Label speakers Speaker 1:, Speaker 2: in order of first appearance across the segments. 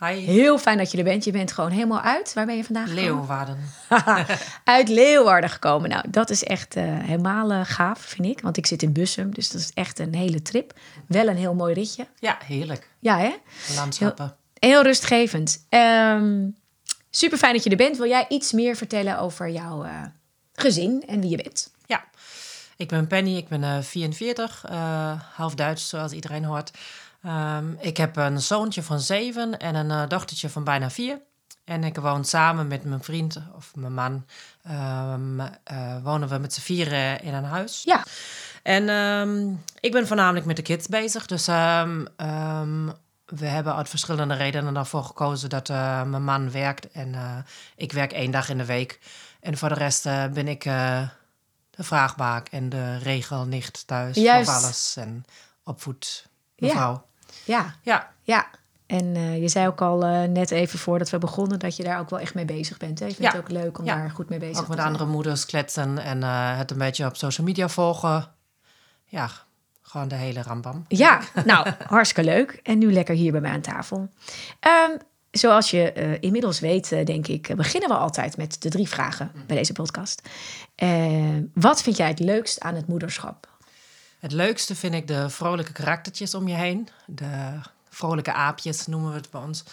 Speaker 1: Hi,
Speaker 2: Heel fijn dat je er bent. Je bent gewoon helemaal uit. Waar ben je vandaag?
Speaker 1: Leeuwarden.
Speaker 2: uit Leeuwarden gekomen. Nou, dat is echt eh, helemaal eh, gaaf, vind ik. Want ik zit in Bussum, dus dat is echt een hele trip. Wel een heel mooi ritje.
Speaker 1: Ja, heerlijk.
Speaker 2: Ja, hè?
Speaker 1: Landschappen.
Speaker 2: Heel rustgevend. Ehm super fijn dat je er bent. Wil jij iets meer vertellen over jouw eh, gezin en wie je bent?
Speaker 1: Ja, ik ben Penny, ik ben eh 44, eh, half Duits zoals iedereen hoort. Ehm, ik heb een zoontje van zeven en een eh, dochtertje van bijna vier. En ik woon samen met mijn vriend of mijn man. ehm, eh, wonen we met z'n vieren in een huis.
Speaker 2: Ja,
Speaker 1: En ehm, ik ben voornamelijk met de kids bezig. Dus we hebben uit verschillende redenen ervoor gekozen dat eh, mijn man werkt. En ik werk één dag in de week. En voor de rest ben ik de vraagbaak en de regelnicht thuis.
Speaker 2: Juist.
Speaker 1: Voor alles en opvoed mevrouw.
Speaker 2: ja,
Speaker 1: Ja.
Speaker 2: ja. En eh, je zei ook al eh, net even voordat we begonnen dat je daar ook wel echt mee bezig bent. Hè? Je vindt
Speaker 1: Ja.
Speaker 2: het ook leuk om
Speaker 1: Ja.
Speaker 2: daar goed mee bezig
Speaker 1: ook
Speaker 2: te
Speaker 1: met
Speaker 2: zijn.
Speaker 1: andere moeders kletsen en eh, het een beetje op social media volgen. Ja, gewoon de hele rambam.
Speaker 2: Ja, nou, hartstikke leuk. En nu lekker hier bij mij aan tafel. Ehm, zoals je inmiddels weet, denk ik, beginnen we altijd met de drie vragen bij deze podcast. Wat vind jij het leukst aan het moederschap?
Speaker 1: Het leukste vind ik de vrolijke karaktertjes om je heen. De vrolijke aapjes noemen we het bij ons.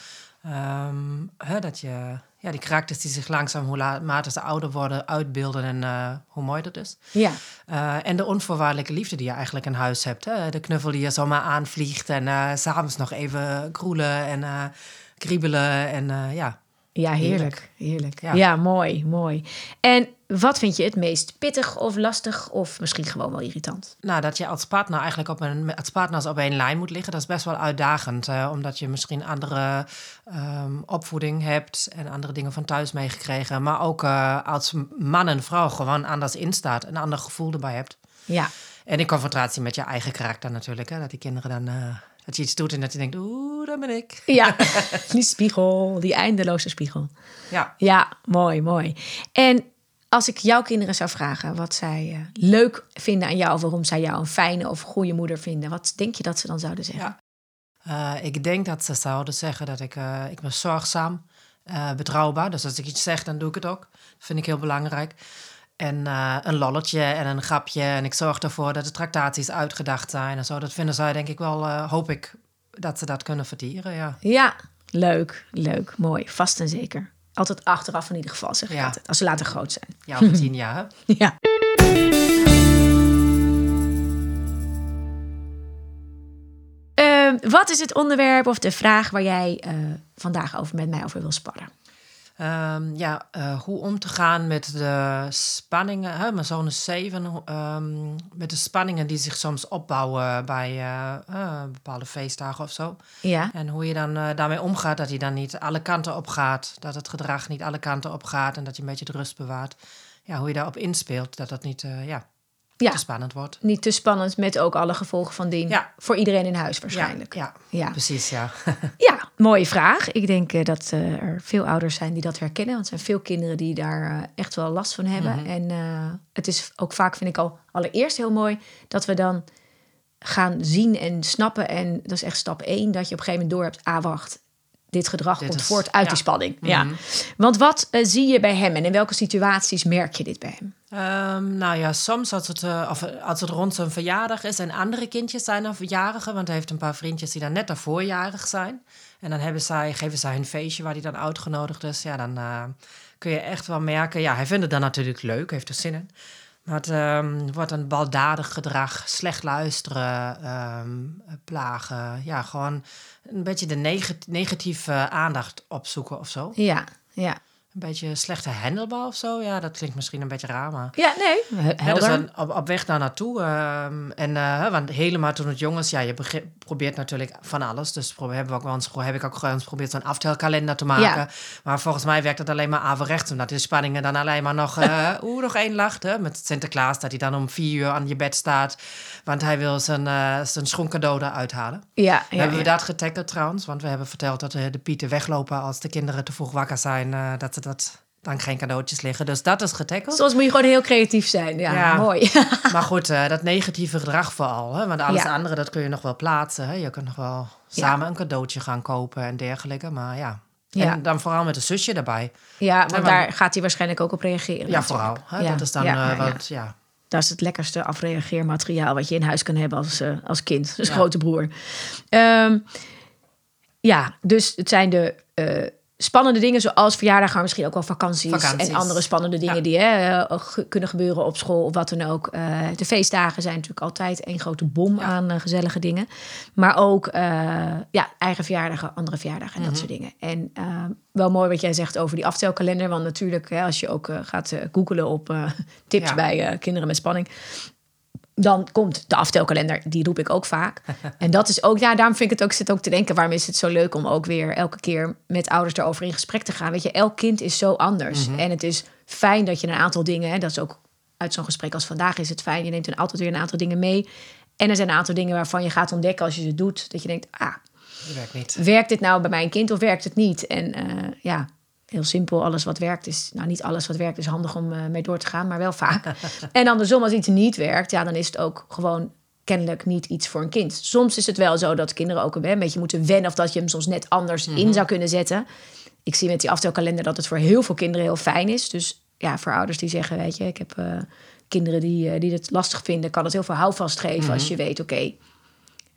Speaker 1: Ehm, hè, dat je, ja, die karakters die zich langzaam, hoe naarmate ze ouder worden, uitbeelden en eh, hoe mooi dat is.
Speaker 2: Ja,
Speaker 1: Eh, en de onvoorwaardelijke liefde die je eigenlijk in huis hebt. Hè? De knuffel die je zomaar aanvliegt en s s'avonds nog even kroelen en kriebelen. En ja,
Speaker 2: ja heerlijk. Heerlijk. Ja.
Speaker 1: Ja.
Speaker 2: mooi, mooi. En wat vind je het meest pittig of lastig of misschien gewoon wel irritant?
Speaker 1: Nou, dat je als partner eigenlijk op een, als partners op één lijn moet liggen, dat is best wel uitdagend. eh, omdat je misschien andere ehm, opvoeding hebt en andere dingen van thuis meegekregen. Maar ook eh, als man en vrouw gewoon anders instaat, een ander gevoel erbij hebt.
Speaker 2: Ja,
Speaker 1: En in confrontatie met je eigen karakter natuurlijk. Hè, dat die kinderen dan, eh, dat je iets doet en dat je denkt, oeh, dat ben ik.
Speaker 2: ja. die spiegel, die eindeloze spiegel.
Speaker 1: Ja.
Speaker 2: Ja, mooi, mooi. En als ik jouw kinderen zou vragen wat zij eh, leuk vinden aan jou, of waarom zij jou een fijne of goede moeder vinden, wat denk je dat ze dan zouden zeggen?
Speaker 1: Ja. Eh, ik denk dat ze zouden zeggen dat ik, eh, ik ben zorgzaam, eh, betrouwbaar. Dus als ik iets zeg, dan doe ik het ook. Dat vind ik heel belangrijk. En eh, een lolletje en een grapje. En ik zorg ervoor dat de tractaties uitgedacht zijn en zo. Dat vinden zij denk ik wel, eh, hoop ik, dat ze dat kunnen verdieren, ja.
Speaker 2: Ja, leuk, leuk, mooi, vast en zeker. Altijd achteraf in ieder geval, zeg ik altijd, als ze later groot zijn.
Speaker 1: Ja, over tien jaar?
Speaker 2: Ja. Ehm, wat is het onderwerp of de vraag waar jij eh, vandaag over met mij over wil sparren?
Speaker 1: Ehm, ja, eh, hoe om te gaan met de spanningen. Hè? Mijn zoon is zeven. ehm, met de spanningen die zich soms opbouwen bij eh, eh, bepaalde feestdagen of zo.
Speaker 2: Ja,
Speaker 1: En hoe je dan daarmee omgaat, dat hij dan niet alle kanten op gaat. Dat het gedrag niet alle kanten op gaat en dat je een beetje de rust bewaart. Ja, hoe je daarop inspeelt, dat dat niet ja,
Speaker 2: Ja.
Speaker 1: te spannend wordt.
Speaker 2: niet te spannend met ook alle gevolgen van dien.
Speaker 1: Ja.
Speaker 2: Voor iedereen in huis waarschijnlijk.
Speaker 1: Ja,
Speaker 2: Ja.
Speaker 1: ja, precies, ja.
Speaker 2: Ja, mooie vraag. Ik denk eh, dat eh, er veel ouders zijn die dat herkennen. Want er zijn veel kinderen die daar eh, echt wel last van hebben. En eh, het is ook vaak, vind ik al allereerst heel mooi... dat we dan gaan zien en snappen. En dat is echt stap één, dat je op een gegeven moment door hebt... ah, wacht, dit gedrag
Speaker 1: Dit
Speaker 2: komt
Speaker 1: is-
Speaker 2: voort uit
Speaker 1: ja.
Speaker 2: die spanning. Ja. Want wat zie je bij hem en in welke situaties merk je dit bij hem?
Speaker 1: Ehm, nou ja, soms als het, eh, of, eh, als het rond zijn verjaardag is en andere kindjes zijn dan verjarigen, want hij heeft een paar vriendjes die dan net daarvoor jarig zijn. En dan hebben zij, geven zij een feestje waar hij dan uitgenodigd is. Ja, dan eh, kun je echt wel merken, ja, hij vindt het dan natuurlijk leuk, heeft er zin in. Maar het ehm, wordt een baldadig gedrag, slecht luisteren, ehm, plagen. Ja, gewoon een beetje de neg- negatieve aandacht opzoeken of zo.
Speaker 2: Ja, ja.
Speaker 1: Een beetje slechte handelbaar of zo. Ja, dat klinkt misschien een beetje raar, maar...
Speaker 2: Ja, nee, he-
Speaker 1: Ja, dus
Speaker 2: helder.
Speaker 1: dan op, op weg daar naartoe. ehm, en eh, want helemaal toen het jong is, ja, je probeert natuurlijk van alles. Dus hebben we ook wel eens, heb ik ook wel eens geprobeerd zo'n aftelkalender te maken. Maar volgens mij werkt het alleen maar averechts. Omdat de spanningen dan alleen maar nog, eh oeh, nog één lacht. Hè? Met Sinterklaas, dat hij dan om vier uur aan je bed staat. Want hij wil zijn, eh zijn schoencadeau eruit halen.
Speaker 2: Ja, ja,
Speaker 1: hebben we dat getackeld trouwens? Want we hebben verteld dat de pieten weglopen als de kinderen te vroeg wakker zijn. dat ze dat dan geen cadeautjes liggen. Dus dat is getackeld.
Speaker 2: Soms moet je gewoon heel creatief zijn. Ja,
Speaker 1: Ja.
Speaker 2: mooi.
Speaker 1: Maar goed, eh, dat negatieve gedrag vooral. Hè? Want alles
Speaker 2: Ja.
Speaker 1: andere, dat kun je nog wel plaatsen. Hè? Je kunt nog wel samen een cadeautje gaan kopen en dergelijke. Maar ja.
Speaker 2: Ja.
Speaker 1: En dan vooral met een zusje erbij.
Speaker 2: Ja, want
Speaker 1: maar-
Speaker 2: daar gaat hij waarschijnlijk ook op reageren.
Speaker 1: Ja,
Speaker 2: natuurlijk.
Speaker 1: vooral. Hè? Dat is dan
Speaker 2: ja,
Speaker 1: eh, wat, ja.
Speaker 2: Dat is het lekkerste afreageermateriaal wat je in huis kan hebben als, eh, als kind. Dus grote broer. Ehm, ja, dus het zijn de spannende dingen zoals verjaardagen, maar misschien ook wel vakanties,
Speaker 1: Vakanties.
Speaker 2: en andere spannende dingen
Speaker 1: Ja.
Speaker 2: die hè, eh, kunnen gebeuren op school of wat dan ook. Eh, de feestdagen zijn natuurlijk altijd één grote bom
Speaker 1: Ja.
Speaker 2: aan eh, gezellige dingen. Maar ook ja, eigen verjaardagen, andere verjaardagen en
Speaker 1: Mhm.
Speaker 2: dat soort dingen. En eh, wel mooi wat jij zegt over die aftelkalender. Want natuurlijk, hè, als je ook gaat googelen op tips
Speaker 1: Ja.
Speaker 2: bij kinderen met spanning dan komt de aftelkalender, die roep ik ook vaak. En dat is ook, ja, daarom vind ik het ook, zit ook te denken, waarom is het zo leuk om ook weer elke keer met ouders daarover in gesprek te gaan. Weet je, elk kind is zo anders. En het is fijn dat je een aantal dingen, hè, dat is ook uit zo'n gesprek als vandaag is het fijn, je neemt een altijd weer een aantal dingen mee. En er zijn een aantal dingen waarvan je gaat ontdekken als je ze doet, dat je denkt, ah,
Speaker 1: werkt niet.
Speaker 2: werkt dit nou bij mijn kind of werkt het niet? En eh, ja, heel simpel, alles wat werkt is... Nou, niet alles wat werkt is handig om eh, mee door te gaan, maar wel vaak. en andersom, als iets niet werkt, ja, dan is het ook gewoon kennelijk niet iets voor een kind. Soms is het wel zo dat kinderen ook een beetje moeten wennen... of dat je hem soms net anders in zou kunnen zetten. Ik zie met die aftelkalender dat het voor heel veel kinderen heel fijn is. Dus ja, voor ouders die zeggen, weet je, ik heb... eh, Kinderen die, eh, die het lastig vinden, kan het heel veel houvast geven als je weet, oké,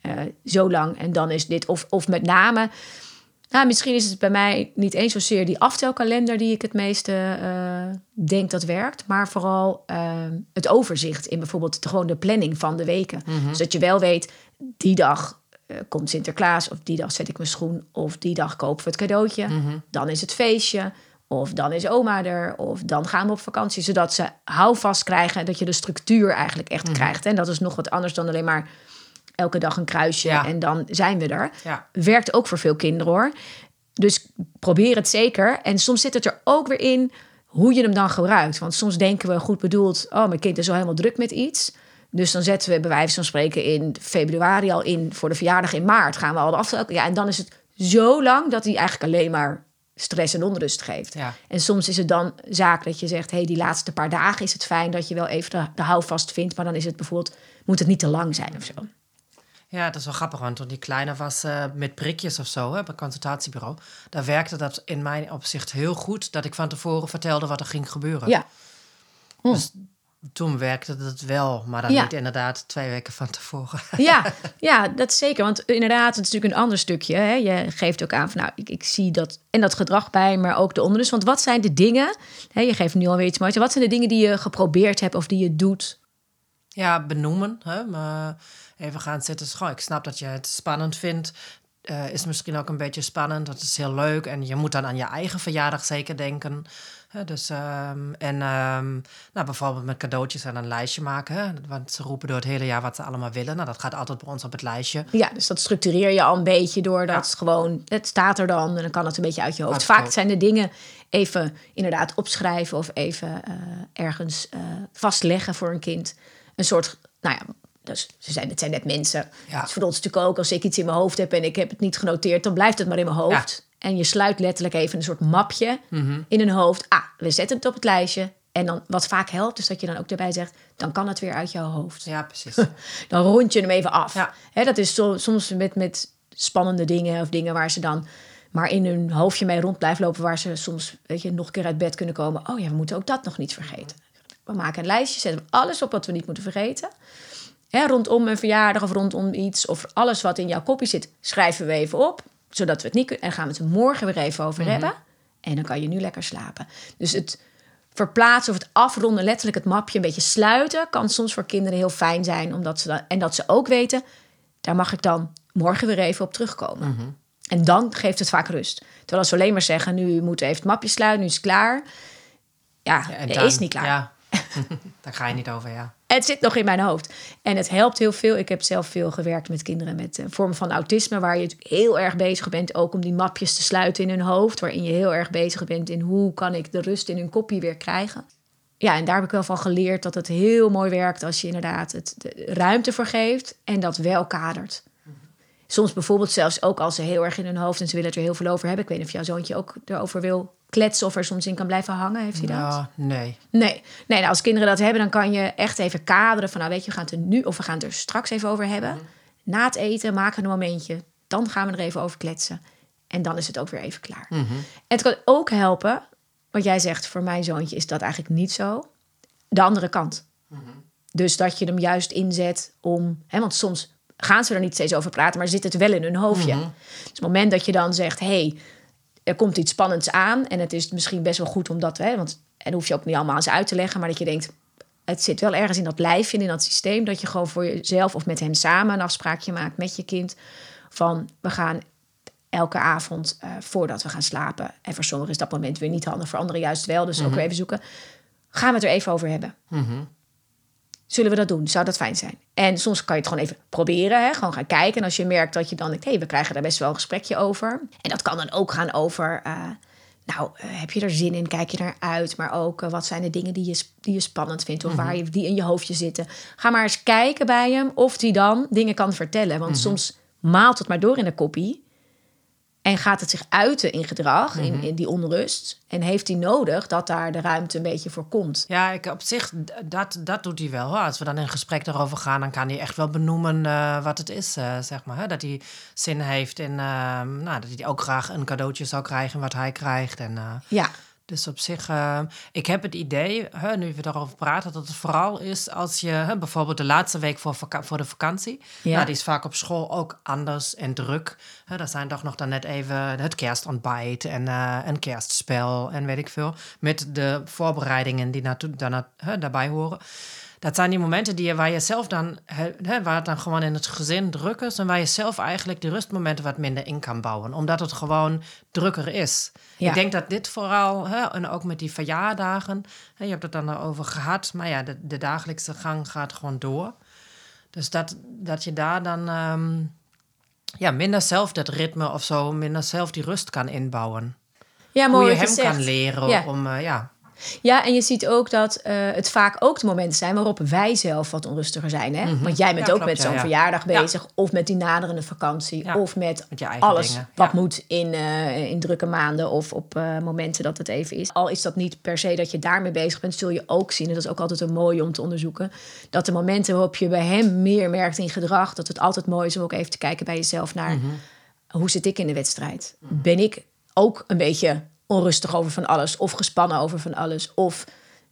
Speaker 2: eh, zo lang en dan is dit. Of, of met name, nou, misschien is het bij mij niet eens zozeer die aftelkalender die ik het meeste eh, denk dat werkt, maar vooral eh, het overzicht in bijvoorbeeld de, gewoon de planning van de weken. Dus dat je wel weet, die dag eh, komt Sinterklaas, of die dag zet ik mijn schoen, of die dag kopen we het cadeautje, dan is het feestje. Of dan is oma er, of dan gaan we op vakantie. Zodat ze houvast krijgen en dat je de structuur eigenlijk echt krijgt. En dat is nog wat anders dan alleen maar elke dag een kruisje
Speaker 1: Ja.
Speaker 2: en dan zijn we er.
Speaker 1: Ja.
Speaker 2: Werkt ook voor veel kinderen hoor. Dus probeer het zeker. En soms zit het er ook weer in hoe je hem dan gebruikt. Want soms denken we goed bedoeld, oh mijn kind is al helemaal druk met iets. Dus dan zetten we bij wijze van spreken in februari al in voor de verjaardag in maart. Gaan we al de afstel. Ja, en dan is het zo lang dat hij eigenlijk alleen maar stress en onrust geeft.
Speaker 1: Ja.
Speaker 2: En soms is het dan zaak dat je zegt: hey, die laatste paar dagen is het fijn dat je wel even de, de houvast vindt. Maar dan is het bijvoorbeeld, moet het niet te lang zijn of zo.
Speaker 1: Ja, dat is wel grappig, want toen die kleine was eh, met prikjes of zo, hè, bij het consultatiebureau, daar werkte dat in mijn opzicht heel goed, dat ik van tevoren vertelde wat er ging gebeuren.
Speaker 2: Ja,
Speaker 1: Dus toen werkte het wel, maar dan
Speaker 2: Ja.
Speaker 1: niet inderdaad twee weken van tevoren.
Speaker 2: ja, ja, dat zeker. Want inderdaad, het is natuurlijk een ander stukje. Hè? Je geeft ook aan van, nou, ik, ik zie dat en dat gedrag bij, maar ook de onrust. Want wat zijn de dingen, hè, je geeft nu alweer iets moois, wat zijn de dingen die je geprobeerd hebt of die je doet?
Speaker 1: Ja, benoemen. Hè? Maar even gaan zitten. Goh, ik snap dat je het spannend vindt. Eh, is misschien ook een beetje spannend. Dat is heel leuk. En je moet dan aan je eigen verjaardag zeker denken. Dus, ehm, en ehm, nou, bijvoorbeeld met cadeautjes en een lijstje maken. Want ze roepen door het hele jaar wat ze allemaal willen. Nou, dat gaat altijd bij ons op het lijstje.
Speaker 2: Ja, dus dat structureer je al een beetje door dat gewoon, het staat er dan en dan kan het een beetje uit je hoofd. Vaak zijn de dingen even inderdaad opschrijven of even eh, ergens eh, vastleggen voor een kind. Een soort, nou ja, dus ze zijn, het zijn net mensen.
Speaker 1: Ja.
Speaker 2: Voor ons natuurlijk ook, als ik iets in mijn hoofd heb en ik heb het niet genoteerd, dan blijft het maar in mijn hoofd. En je sluit letterlijk even een soort mapje
Speaker 1: Mhm.
Speaker 2: in een hoofd. Ah, we zetten het op het lijstje. En dan, wat vaak helpt, is dat je dan ook erbij zegt, dan kan het weer uit jouw hoofd
Speaker 1: Ja, precies.
Speaker 2: dan rond je hem even af.
Speaker 1: Ja.
Speaker 2: Dat is soms met, met spannende dingen of dingen waar ze dan maar in hun hoofdje mee rond blijven lopen, waar ze soms weet je, nog een keer uit bed kunnen komen. Oh ja, we moeten ook dat nog niet vergeten. We maken een lijstje, zetten alles op wat we niet moeten vergeten. Hè, rondom een verjaardag of rondom iets of alles wat in jouw kopje zit, schrijven we even op, zodat we het niet kunnen. En gaan we het er morgen weer even over hebben. En dan kan je nu lekker slapen. Dus het verplaatsen of het afronden, letterlijk het mapje een beetje sluiten, kan soms voor kinderen heel fijn zijn. Omdat ze dan, en dat ze ook weten, daar mag ik dan morgen weer even op terugkomen. En dan geeft het vaak rust. Terwijl als we alleen maar zeggen, nu moeten we even het mapje sluiten, nu is het klaar. Ja,
Speaker 1: Ja, dan-
Speaker 2: is niet klaar.
Speaker 1: Ja, daar ga je niet over, ja.
Speaker 2: Het zit nog in mijn hoofd. En het helpt heel veel. Ik heb zelf veel gewerkt met kinderen met eh, vormen van autisme, waar je heel erg bezig bent ook om die mapjes te sluiten in hun hoofd, waarin je heel erg bezig bent in hoe kan ik de rust in hun kopje weer krijgen. Ja, en daar heb ik wel van geleerd dat het heel mooi werkt als je inderdaad het de ruimte voor geeft en dat wel kadert. Soms bijvoorbeeld zelfs ook als ze heel erg in hun hoofd en ze willen het er heel veel over hebben. Ik weet niet of jouw zoontje ook erover wil kletsen of er soms in kan blijven hangen. Heeft hij dat?
Speaker 1: Ja, nee.
Speaker 2: Nee, nee nou, als kinderen dat hebben, dan kan je echt even kaderen van, nou weet je, we gaan het er nu of we gaan het er straks even over hebben. Na het eten maken we een momentje, dan gaan we er even over kletsen. En dan is het ook weer even klaar. En het kan ook helpen, wat jij zegt, voor mijn zoontje is dat eigenlijk niet zo. De andere kant. Dus dat je hem juist inzet om, hè, want soms gaan ze er niet steeds over praten, maar zit het wel in hun hoofdje. Dus het moment dat je dan zegt, hey, er komt iets spannends aan. En het is misschien best wel goed om dat, hè, want en hoef je ook niet allemaal ze uit te leggen, maar dat je denkt, het zit wel ergens in dat lijfje, in dat systeem, dat je gewoon voor jezelf of met hem samen een afspraakje maakt met je kind van we gaan elke avond eh, voordat we gaan slapen. En voor sommigen is dat moment weer niet handig, voor anderen juist wel. Dus ook weer even zoeken. Gaan we het er even over hebben? Zullen we dat doen? Zou dat fijn zijn? En soms kan je het gewoon even proberen. Hè? Gewoon gaan kijken. En als je merkt dat je dan denkt... hé, we krijgen daar best wel een gesprekje over. En dat kan dan ook gaan over... eh, nou, eh, heb je er zin in? Kijk je naar uit? Maar ook, eh, wat zijn de dingen die je, die je spannend vindt? Of waar je, die in je hoofdje zitten? Ga maar eens kijken bij hem of die dan dingen kan vertellen. Want soms maalt het maar door in de koppie. En gaat het zich uiten in gedrag, in, in die onrust. En heeft hij nodig dat daar de ruimte een beetje voor komt.
Speaker 1: Ja, ik, op zich, dat, dat doet hij wel. Hoor. Als we dan in gesprek erover gaan, dan kan hij echt wel benoemen eh, wat het is, eh, zeg maar. Hè? Dat hij zin heeft in, eh, nou, dat hij ook graag een cadeautje zou krijgen wat hij krijgt. En, eh,
Speaker 2: Ja,
Speaker 1: dus op zich, eh, ik heb het idee, hè, nu we daarover praten, dat het vooral is als je hè, bijvoorbeeld de laatste week voor, voor de vakantie,
Speaker 2: Ja.
Speaker 1: nou, die is vaak op school ook anders en druk. Hè, dat zijn toch nog dan net even het kerstontbijt en eh, een kerstspel en weet ik veel. Met de voorbereidingen die daarna, hè, daarbij horen. Dat zijn die momenten die je, waar je zelf dan, hè, waar het dan gewoon in het gezin druk is en waar je zelf eigenlijk de rustmomenten wat minder in kan bouwen, omdat het gewoon drukker is.
Speaker 2: Ja.
Speaker 1: Ik denk dat dit vooral, hè, en ook met die verjaardagen, hè, je hebt het dan over gehad, maar ja, de, de dagelijkse gang gaat gewoon door. Dus dat, dat je daar dan ehm, ja, minder zelf dat ritme of zo, minder zelf die rust kan inbouwen.
Speaker 2: ja
Speaker 1: Hoe
Speaker 2: mooi
Speaker 1: je
Speaker 2: wat
Speaker 1: hem
Speaker 2: je
Speaker 1: kan leren
Speaker 2: Ja.
Speaker 1: om, eh, ja,
Speaker 2: Ja, en je ziet ook dat eh, het vaak ook de momenten zijn waarop wij zelf wat onrustiger zijn. Hè? Want jij bent
Speaker 1: Ja,
Speaker 2: ook
Speaker 1: klopt,
Speaker 2: met zo'n
Speaker 1: ja.
Speaker 2: verjaardag
Speaker 1: Ja.
Speaker 2: bezig. Of met die naderende vakantie.
Speaker 1: Ja,
Speaker 2: Of met,
Speaker 1: met je eigen
Speaker 2: alles
Speaker 1: dingen,
Speaker 2: wat
Speaker 1: ja.
Speaker 2: moet in, eh, in drukke maanden. Of op eh, momenten dat het even is. Al is dat niet per se dat je daarmee bezig bent, zul je ook zien. En dat is ook altijd een mooie om te onderzoeken. Dat de momenten waarop je bij hem meer merkt in gedrag. Dat het altijd mooi is om ook even te kijken bij jezelf naar...
Speaker 1: Mhm.
Speaker 2: hoe zit ik in de wedstrijd? Ben ik ook een beetje onrustig over van alles? Of gespannen over van alles? Of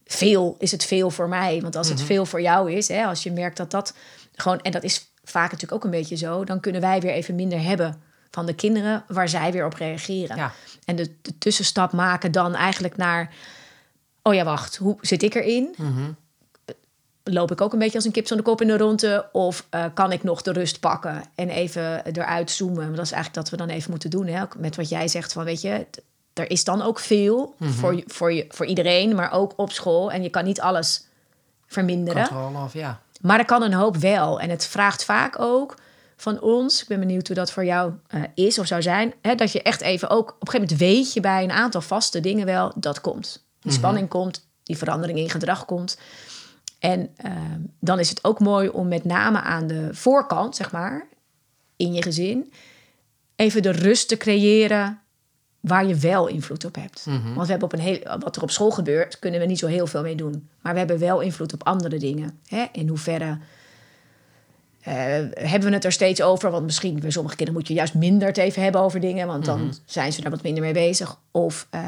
Speaker 2: veel, is het veel voor mij? Want als
Speaker 1: Mhm.
Speaker 2: het veel voor jou is, hè, als je merkt dat dat gewoon... en dat is vaak natuurlijk ook een beetje zo... dan kunnen wij weer even minder hebben van de kinderen... waar zij weer op reageren.
Speaker 1: Ja.
Speaker 2: En de, de tussenstap maken dan eigenlijk naar... oh ja, wacht, hoe zit ik erin? loop ik ook een beetje als een kip zonder kop in de ronde? Of eh, kan ik nog de rust pakken en even eruit zoomen? Want dat is eigenlijk dat we dan even moeten doen. Hè? Ook met wat jij zegt van, weet je, er is dan ook veel voor, je- voor, je, voor iedereen, maar ook op school. En je kan niet alles verminderen.
Speaker 1: controle of ja.
Speaker 2: Maar er kan een hoop wel. En het vraagt vaak ook van ons, ik ben benieuwd hoe dat voor jou eh, is of zou zijn, hè, dat je echt even ook, op een gegeven moment weet je bij een aantal vaste dingen wel, dat komt. Die spanning komt, die verandering in gedrag komt. En eh, dan is het ook mooi om met name aan de voorkant, zeg maar, in je gezin, even de rust te creëren waar je wel invloed op hebt. Want we hebben op een heel, wat er op school gebeurt, kunnen we niet zo heel veel mee doen. Maar we hebben wel invloed op andere dingen. Hè? In hoeverre eh, hebben we het er steeds over? Want misschien bij sommige kinderen moet je juist minder het even hebben over dingen, want dan zijn ze daar wat minder mee bezig. Of eh,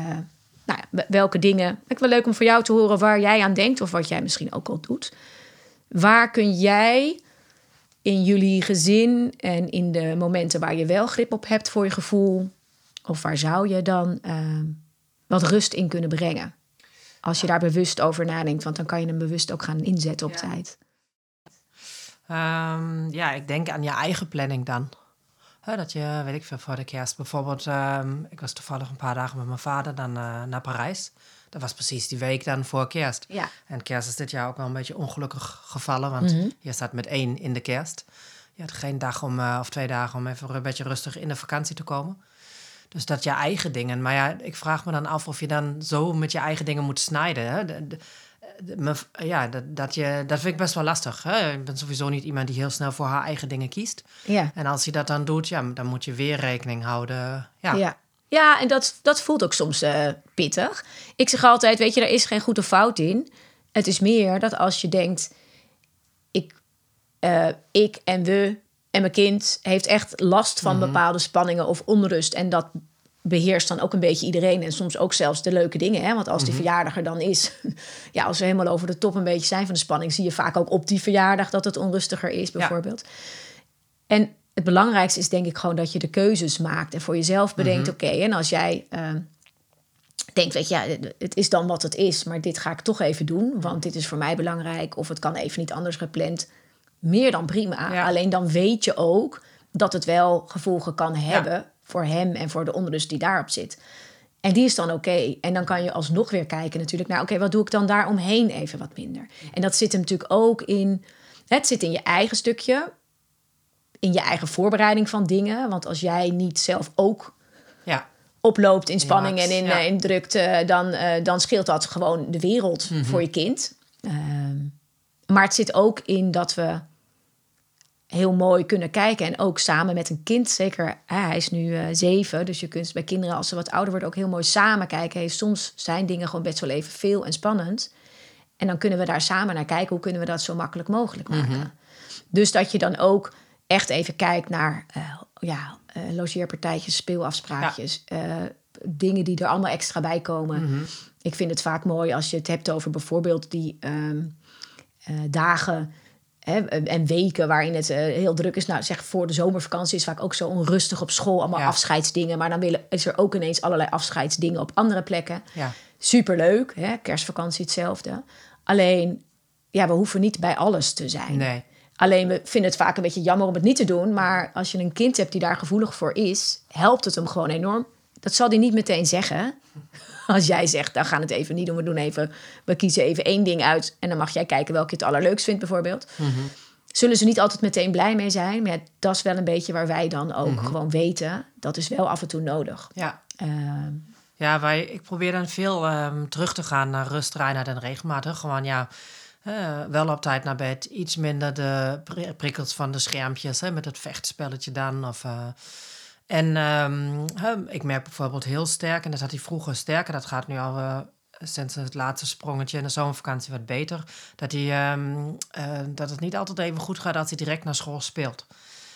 Speaker 2: nou ja, welke dingen. Ik wel leuk om voor jou te horen waar jij aan denkt, of wat jij misschien ook al doet. Waar kun jij in jullie gezin en in de momenten waar je wel grip op hebt voor je gevoel, of waar zou je dan eh, wat rust in kunnen brengen? Als je daar bewust over nadenkt, want dan kan je hem bewust ook gaan inzetten op tijd.
Speaker 1: Ehm, ja, ik denk aan je eigen planning dan. Hè, dat je, weet ik veel, voor de kerst bijvoorbeeld... ehm, ik was toevallig een paar dagen met mijn vader dan eh, naar Parijs. Dat was precies die week dan voor kerst.
Speaker 2: Ja.
Speaker 1: En kerst is dit jaar ook wel een beetje ongelukkig gevallen. Want je staat met één in de kerst. Je had geen dag om, eh, of twee dagen om even een beetje rustig in de vakantie te komen. Dus dat je eigen dingen. Maar ja, ik vraag me dan af of je dan zo met je eigen dingen moet snijden. Hè? De- de- ja, dat, dat, je, dat vind ik best wel lastig. Hè? Ik ben sowieso niet iemand die heel snel voor haar eigen dingen kiest.
Speaker 2: Ja.
Speaker 1: En als je dat dan doet, ja, dan moet je weer rekening houden. Ja,
Speaker 2: Ja. Ja, en dat, dat voelt ook soms eh, pittig. Ik zeg altijd, weet je, er is geen goed of fout in. Het is meer dat als je denkt... ik, eh, ik en we en mijn kind heeft echt last van bepaalde spanningen of onrust... en dat beheerst dan ook een beetje iedereen... en soms ook zelfs de leuke dingen. Hè? Want als die verjaardag er dan is... ja, als we helemaal over de top een beetje zijn van de spanning... zie je vaak ook op die verjaardag dat het onrustiger is, bijvoorbeeld. En het belangrijkste is denk ik gewoon dat je de keuzes maakt en voor jezelf bedenkt: oké, en als jij ehm, denkt, weet je, ja, het is dan wat het is, maar dit ga ik toch even doen, want dit is voor mij belangrijk, of het kan even niet anders gepland, meer dan prima.
Speaker 1: Ja.
Speaker 2: Alleen dan weet je ook dat het wel gevolgen kan hebben voor hem en voor de onrust die daarop zit. En die is dan oké. En dan kan je alsnog weer kijken natuurlijk naar... oké, wat doe ik dan daaromheen even wat minder? En dat zit hem natuurlijk ook in... Het zit in je eigen stukje in je eigen voorbereiding van dingen. Want als jij niet zelf ook
Speaker 1: ja.
Speaker 2: oploopt in spanning en in,
Speaker 1: ja.
Speaker 2: eh, in drukte, dan, eh, dan scheelt dat gewoon de wereld voor je kind. Ehm, maar het zit ook in dat we heel mooi kunnen kijken. En ook samen met een kind, zeker hij is nu eh, zeven. Dus je kunt bij kinderen als ze wat ouder worden ook heel mooi samen kijken. Hey, soms zijn dingen gewoon best wel even veel en spannend. En dan kunnen we daar samen naar kijken. Hoe kunnen we dat zo makkelijk mogelijk maken? Dus dat je dan ook echt even kijkt naar eh, ja, eh, logeerpartijtjes, speelafspraakjes. dingen die er allemaal extra bij komen. Ik vind het vaak mooi als je het hebt over bijvoorbeeld die ehm, eh, dagen hè, en weken waarin het eh, heel druk is. Nou, zeg voor de zomervakantie is vaak ook zo onrustig op school. Allemaal
Speaker 1: Ja.
Speaker 2: afscheidsdingen. Maar dan willen, is er ook ineens allerlei afscheidsdingen op andere plekken.
Speaker 1: Ja.
Speaker 2: Superleuk, hè? kerstvakantie hetzelfde. Alleen, ja, we hoeven niet bij alles te zijn.
Speaker 1: Nee.
Speaker 2: Alleen we vinden het vaak een beetje jammer om het niet te doen. Maar als je een kind hebt die daar gevoelig voor is, helpt het hem gewoon enorm. Dat zal hij niet meteen zeggen. Als jij zegt, dan gaan we het even niet doen. We doen even, we kiezen even één ding uit. En dan mag jij kijken welke je het allerleukst vindt, bijvoorbeeld. Zullen ze niet altijd meteen blij mee zijn. Maar ja, dat is wel een beetje waar wij dan ook gewoon weten. Dat is wel af en toe nodig.
Speaker 1: Ja.
Speaker 2: Ehm,
Speaker 1: Ja, wij, ik probeer dan veel ehm, terug te gaan naar rust, reinheid en regelmatig. Gewoon ja, eh, wel op tijd naar bed. Iets minder de pri- prikkels van de schermpjes, hè, met het vechtspelletje dan. Of, eh, en ehm, ik merk bijvoorbeeld heel sterk, en dat had hij vroeger sterker, dat gaat nu al eh, sinds het laatste sprongetje in de zomervakantie wat beter. Dat, hij, ehm, eh, dat het niet altijd even goed gaat als hij direct naar school speelt.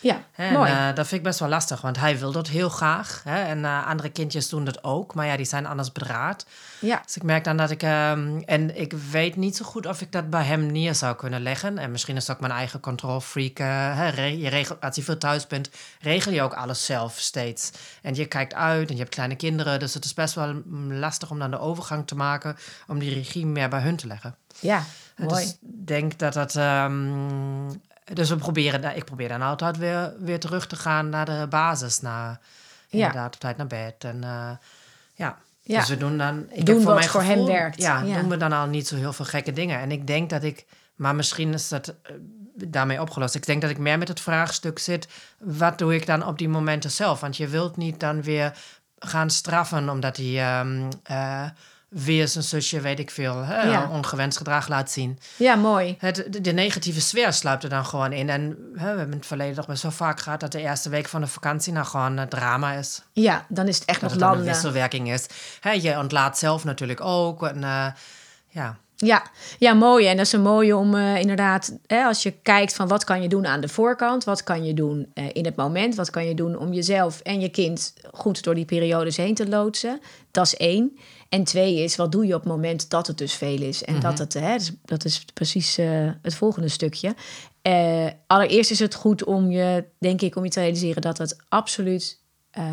Speaker 2: Ja, mooi.
Speaker 1: Eh, dat vind ik best wel lastig, want hij wil dat heel graag. Hè, en eh, andere kindjes doen dat ook, maar ja, die zijn anders bedraad.
Speaker 2: ja,
Speaker 1: Dus ik merk dan dat ik... ehm, en ik weet niet zo goed of ik dat bij hem neer zou kunnen leggen. En misschien is het ook mijn eigen control freak. eh, re- je regelt, als je veel thuis bent, regel je ook alles zelf steeds. En je kijkt uit en je hebt kleine kinderen. Dus het is best wel mm, lastig om dan de overgang te maken... om die regie meer bij hun te leggen.
Speaker 2: ja,
Speaker 1: Dus
Speaker 2: mooi.
Speaker 1: ik denk dat dat. ehm, dus we proberen, ik probeer dan altijd weer, weer terug te gaan naar de basis. Naar,
Speaker 2: Ja.
Speaker 1: Inderdaad, op tijd naar bed. En eh, ja.
Speaker 2: Ja.
Speaker 1: Dus we doen dan. Ik
Speaker 2: Doen
Speaker 1: heb voor
Speaker 2: wat
Speaker 1: mijn
Speaker 2: voor hem werkt.
Speaker 1: Ja,
Speaker 2: Ja.
Speaker 1: doen we dan al niet zo heel veel gekke dingen. En ik denk dat ik. Maar misschien is dat eh, daarmee opgelost. Ik denk dat ik meer met het vraagstuk zit. Wat doe ik dan op die momenten zelf? Want je wilt niet dan weer gaan straffen omdat hij ehm, eh, weer zijn zusje, weet ik veel, hè,
Speaker 2: Ja.
Speaker 1: ongewenst gedrag laat zien.
Speaker 2: Ja, mooi.
Speaker 1: Het, de, de negatieve sfeer sluipt er dan gewoon in. En hè, we hebben in het verleden toch best wel vaak gehad dat de eerste week van de vakantie nou gewoon eh, drama is.
Speaker 2: Ja, dan is het echt
Speaker 1: Dat
Speaker 2: nog
Speaker 1: het dan een wisselwerking is. Hè, je ontlaat zelf natuurlijk ook. En, eh, ja.
Speaker 2: Ja, ja, mooi. En dat is een mooie om eh, inderdaad, hè, als je kijkt van wat kan je doen aan de voorkant, wat kan je doen in het moment, wat kan je doen om jezelf en je kind goed door die periodes heen te loodsen. Dat is één. En twee is, wat doe je op het moment dat het dus veel is? En dat, het, hè, dus dat is precies eh, het volgende stukje. Eh, allereerst is het goed om je, denk ik, om je te realiseren dat het absoluut eh,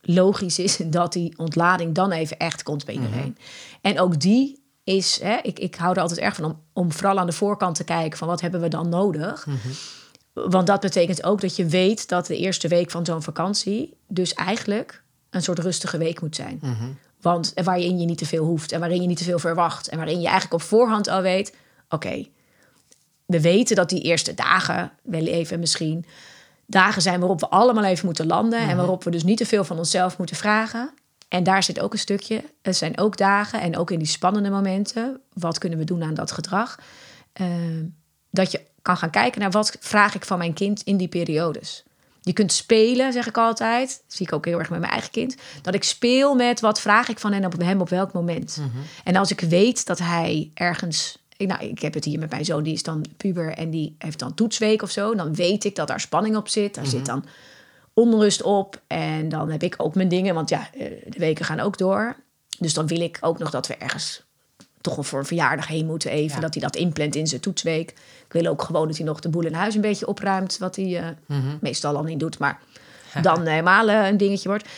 Speaker 2: logisch is dat die ontlading dan even echt komt bij iedereen. En ook die is, hè, ik, ik hou er altijd erg van om, om vooral aan de voorkant te kijken van wat hebben we dan nodig. Want dat betekent ook dat je weet dat de eerste week van zo'n vakantie dus eigenlijk een soort rustige week moet zijn. Want waarin je niet te veel hoeft en waarin je niet te veel verwacht en waarin je eigenlijk op voorhand al weet: oké, we weten dat die eerste dagen, wel even misschien, dagen zijn waarop we allemaal even moeten landen en waarop we dus niet te veel van onszelf moeten vragen. En daar zit ook een stukje. Er zijn ook dagen en ook in die spannende momenten. Wat kunnen we doen aan dat gedrag? Eh, dat je kan gaan kijken naar wat vraag ik van mijn kind in die periodes. Je kunt spelen, zeg ik altijd. Dat zie ik ook heel erg met mijn eigen kind. Dat ik speel met wat vraag ik van hen op hem op welk moment. En als ik weet dat hij ergens. ik- Nou, ik heb het hier met mijn zoon, die is dan puber en die heeft dan toetsweek of zo. Dan weet ik dat daar spanning op zit. Daar zit dan onrust op. En dan heb ik ook mijn dingen, want ja, eh, de weken gaan ook door. Dus dan wil ik ook nog dat we ergens toch wel voor een verjaardag heen moeten even.
Speaker 1: Ja.
Speaker 2: Dat hij dat inplant in zijn toetsweek. Ik wil ook gewoon dat hij nog de boel in huis een beetje opruimt. Wat hij eh,
Speaker 1: Mhm.
Speaker 2: meestal al niet doet, maar dan helemaal eh, een dingetje wordt.